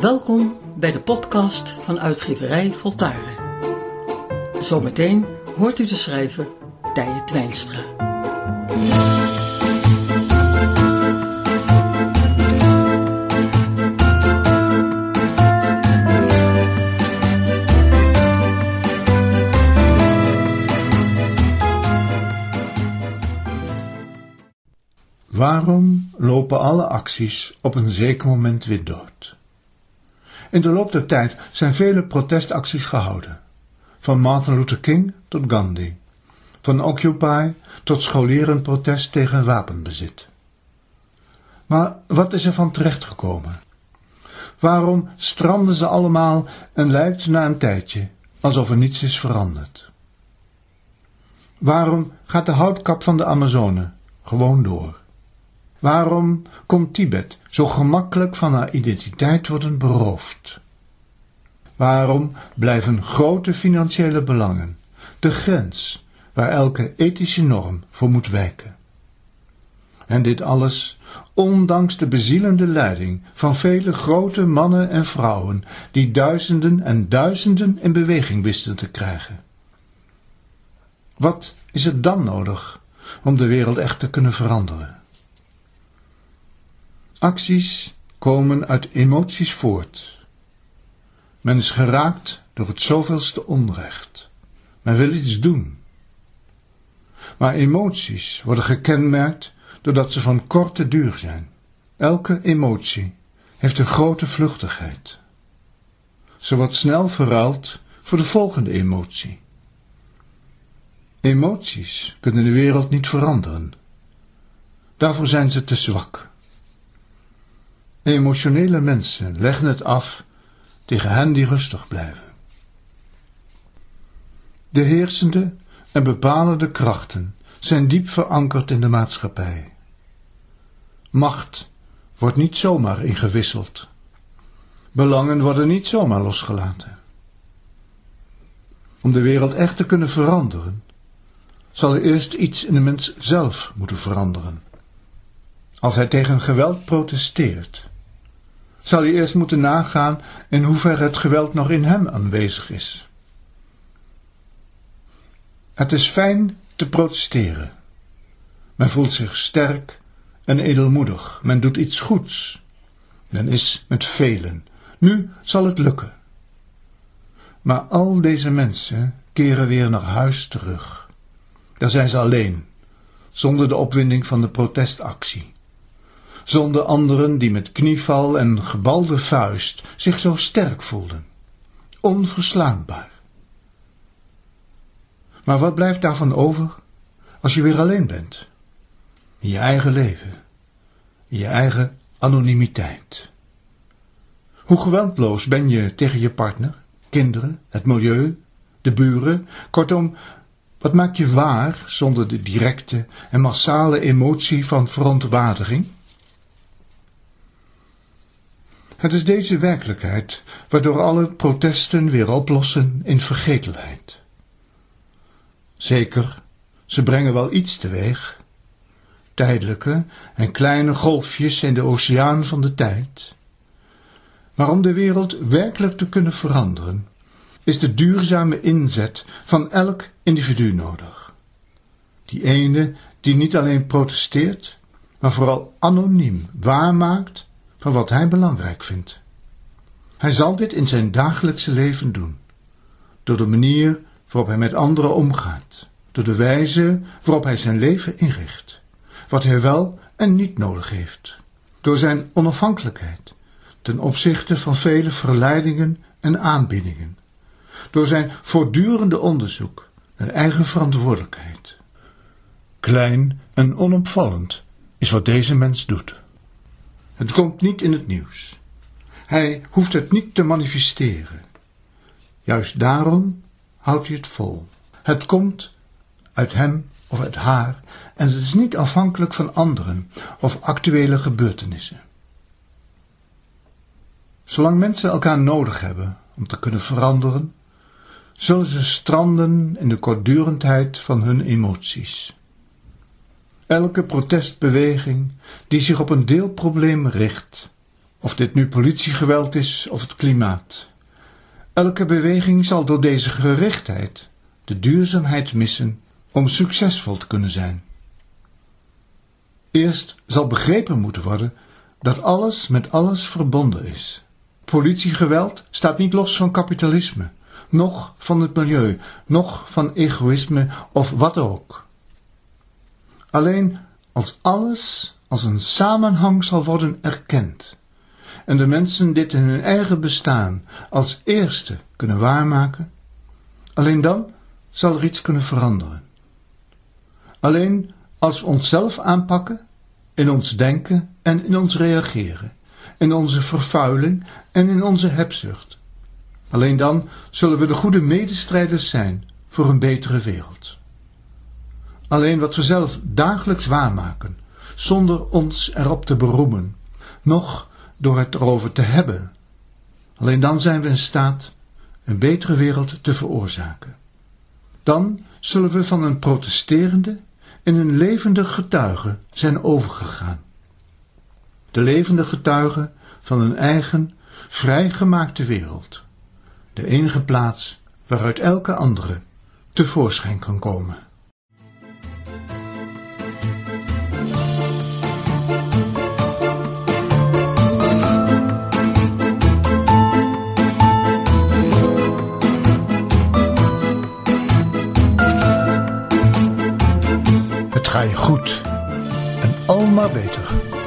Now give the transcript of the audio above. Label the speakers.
Speaker 1: Welkom bij de podcast van uitgeverij Voltaren. Zometeen hoort u de schrijver Tije Twijnstra.
Speaker 2: Waarom lopen alle acties op een zeker moment weer dood? In de loop der tijd zijn vele protestacties gehouden. Van Martin Luther King tot Gandhi. Van Occupy tot scholierenprotest tegen wapenbezit. Maar wat is er van terechtgekomen? Waarom stranden ze allemaal en lijkt na een tijdje alsof er niets is veranderd? Waarom gaat de houtkap van de Amazone gewoon door? Waarom kon Tibet zo gemakkelijk van haar identiteit worden beroofd? Waarom blijven grote financiële belangen de grens waar elke ethische norm voor moet wijken? En dit alles ondanks de bezielende leiding van vele grote mannen en vrouwen die duizenden en duizenden in beweging wisten te krijgen. Wat is er dan nodig om de wereld echt te kunnen veranderen? Acties komen uit emoties voort. Men is geraakt door het zoveelste onrecht. Men wil iets doen. Maar emoties worden gekenmerkt doordat ze van korte duur zijn. Elke emotie heeft een grote vluchtigheid. Ze wordt snel verruild voor de volgende emotie. Emoties kunnen de wereld niet veranderen. Daarvoor zijn ze te zwak. Emotionele mensen leggen het af tegen hen die rustig blijven. De heersende en bepalende krachten zijn diep verankerd in de maatschappij. Macht wordt niet zomaar ingewisseld. Belangen worden niet zomaar losgelaten. Om de wereld echt te kunnen veranderen, zal er eerst iets in de mens zelf moeten veranderen. Als hij tegen geweld protesteert, zal hij eerst moeten nagaan in hoeverre het geweld nog in hem aanwezig is. Het is fijn te protesteren. Men voelt zich sterk en edelmoedig. Men doet iets goeds. Men is met velen. Nu zal het lukken. Maar al deze mensen keren weer naar huis terug. Daar zijn ze alleen, zonder de opwinding van de protestactie zonder anderen die met knieval en gebalde vuist zich zo sterk voelden. Onverslaanbaar. Maar wat blijft daarvan over als je weer alleen bent? Je eigen leven, je eigen anonimiteit. Hoe geweldloos ben je tegen je partner, kinderen, het milieu, de buren, kortom, wat maakt je waar zonder de directe en massale emotie van verontwaardiging? Het is deze werkelijkheid waardoor alle protesten weer oplossen in vergetelheid. Zeker, ze brengen wel iets teweeg, tijdelijke en kleine golfjes in de oceaan van de tijd. Maar om de wereld werkelijk te kunnen veranderen, is de duurzame inzet van elk individu nodig. Die ene die niet alleen protesteert, maar vooral anoniem waarmaakt van wat hij belangrijk vindt. Hij zal dit in zijn dagelijkse leven doen, door de manier waarop hij met anderen omgaat, door de wijze waarop hij zijn leven inricht, wat hij wel en niet nodig heeft, door zijn onafhankelijkheid ten opzichte van vele verleidingen en aanbiedingen, door zijn voortdurende onderzoek naar eigen verantwoordelijkheid. Klein en onopvallend is wat deze mens doet. Het komt niet in het nieuws. Hij hoeft het niet te manifesteren. Juist daarom houdt hij het vol. Het komt uit hem of uit haar en het is niet afhankelijk van anderen of actuele gebeurtenissen. Zolang mensen elkaar nodig hebben om te kunnen veranderen, zullen ze stranden in de kortdurendheid van hun emoties. Elke protestbeweging die zich op een deelprobleem richt, Of dit nu politiegeweld is of het klimaat. Elke beweging zal door deze gerichtheid de duurzaamheid missen om succesvol te kunnen zijn. Eerst zal begrepen moeten worden dat alles met alles verbonden is. Politiegeweld staat niet los van kapitalisme, noch van het milieu, noch van egoïsme of wat ook. Alleen als alles als een samenhang zal worden erkend en de mensen dit in hun eigen bestaan als eerste kunnen waarmaken, alleen dan zal er iets kunnen veranderen. Alleen als we onszelf aanpakken, in ons denken en in ons reageren, in onze vervuiling en in onze hebzucht. Alleen dan zullen we de goede medestrijders zijn voor een betere wereld. Alleen wat we zelf dagelijks waarmaken, zonder ons erop te beroemen, noch door het erover te hebben. Alleen dan zijn we in staat een betere wereld te veroorzaken. Dan zullen we van een protesterende in een levende getuige zijn overgegaan. De levende getuige van een eigen, vrijgemaakte wereld. De enige plaats waaruit elke andere tevoorschijn kan komen. Je goed en al maar beter.